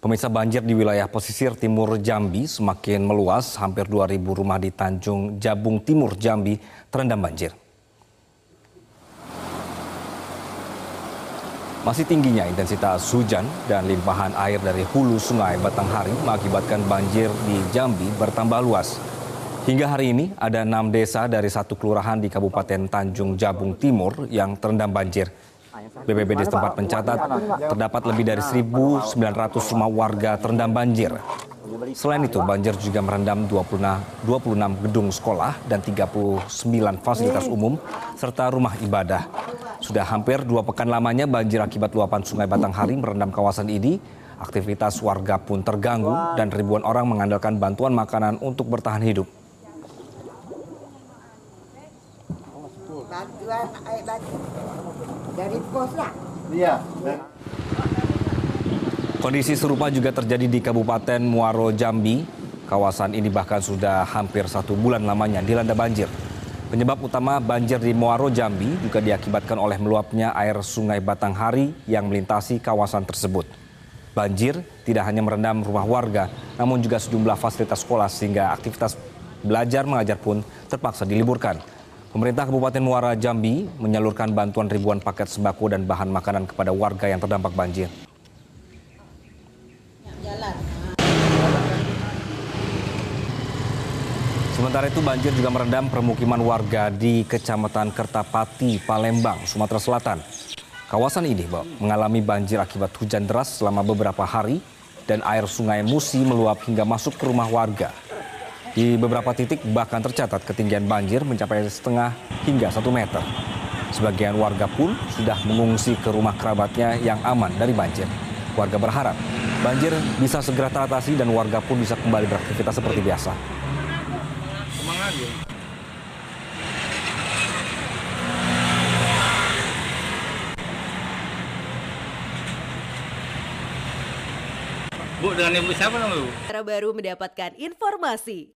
Pemirsa banjir di wilayah pesisir timur Jambi semakin meluas, hampir 2.000 rumah di Tanjung Jabung Timur Jambi terendam banjir. Masih tingginya intensitas hujan dan limpahan air dari hulu sungai Batanghari mengakibatkan banjir di Jambi bertambah luas. Hingga hari ini ada enam desa dari satu kelurahan di Kabupaten Tanjung Jabung Timur yang terendam banjir. BPBD setempat mencatat terdapat lebih dari 1.900 rumah warga terendam banjir. Selain itu, banjir juga merendam 26 gedung sekolah dan 39 fasilitas umum serta rumah ibadah. Sudah hampir dua pekan lamanya banjir akibat luapan sungai Batanghari merendam kawasan ini. Aktivitas warga pun terganggu dan ribuan orang mengandalkan bantuan makanan untuk bertahan hidup. Dari pos lah. Iya. Kondisi serupa juga terjadi di Kabupaten Muaro Jambi. Kawasan ini bahkan sudah hampir satu bulan lamanya dilanda banjir. Penyebab utama banjir di Muaro Jambi juga diakibatkan oleh meluapnya air sungai Batanghari yang melintasi kawasan tersebut. Banjir tidak hanya merendam rumah warga, namun juga sejumlah fasilitas sekolah sehingga aktivitas belajar mengajar pun terpaksa diliburkan. Pemerintah Kabupaten Muara Jambi menyalurkan bantuan ribuan paket sembako dan bahan makanan kepada warga yang terdampak banjir. Sementara itu banjir juga merendam permukiman warga di Kecamatan Kertapati, Palembang, Sumatera Selatan. Kawasan ini mengalami banjir akibat hujan deras selama beberapa hari dan air sungai Musi meluap hingga masuk ke rumah warga. Di beberapa titik bahkan tercatat ketinggian banjir mencapai setengah hingga satu meter. Sebagian warga pun sudah mengungsi ke rumah kerabatnya yang aman dari banjir. Warga berharap banjir bisa segera teratasi dan warga pun bisa kembali beraktivitas seperti biasa. Bu, dengan ibu siapa nama ibu? Cara baru mendapatkan informasi.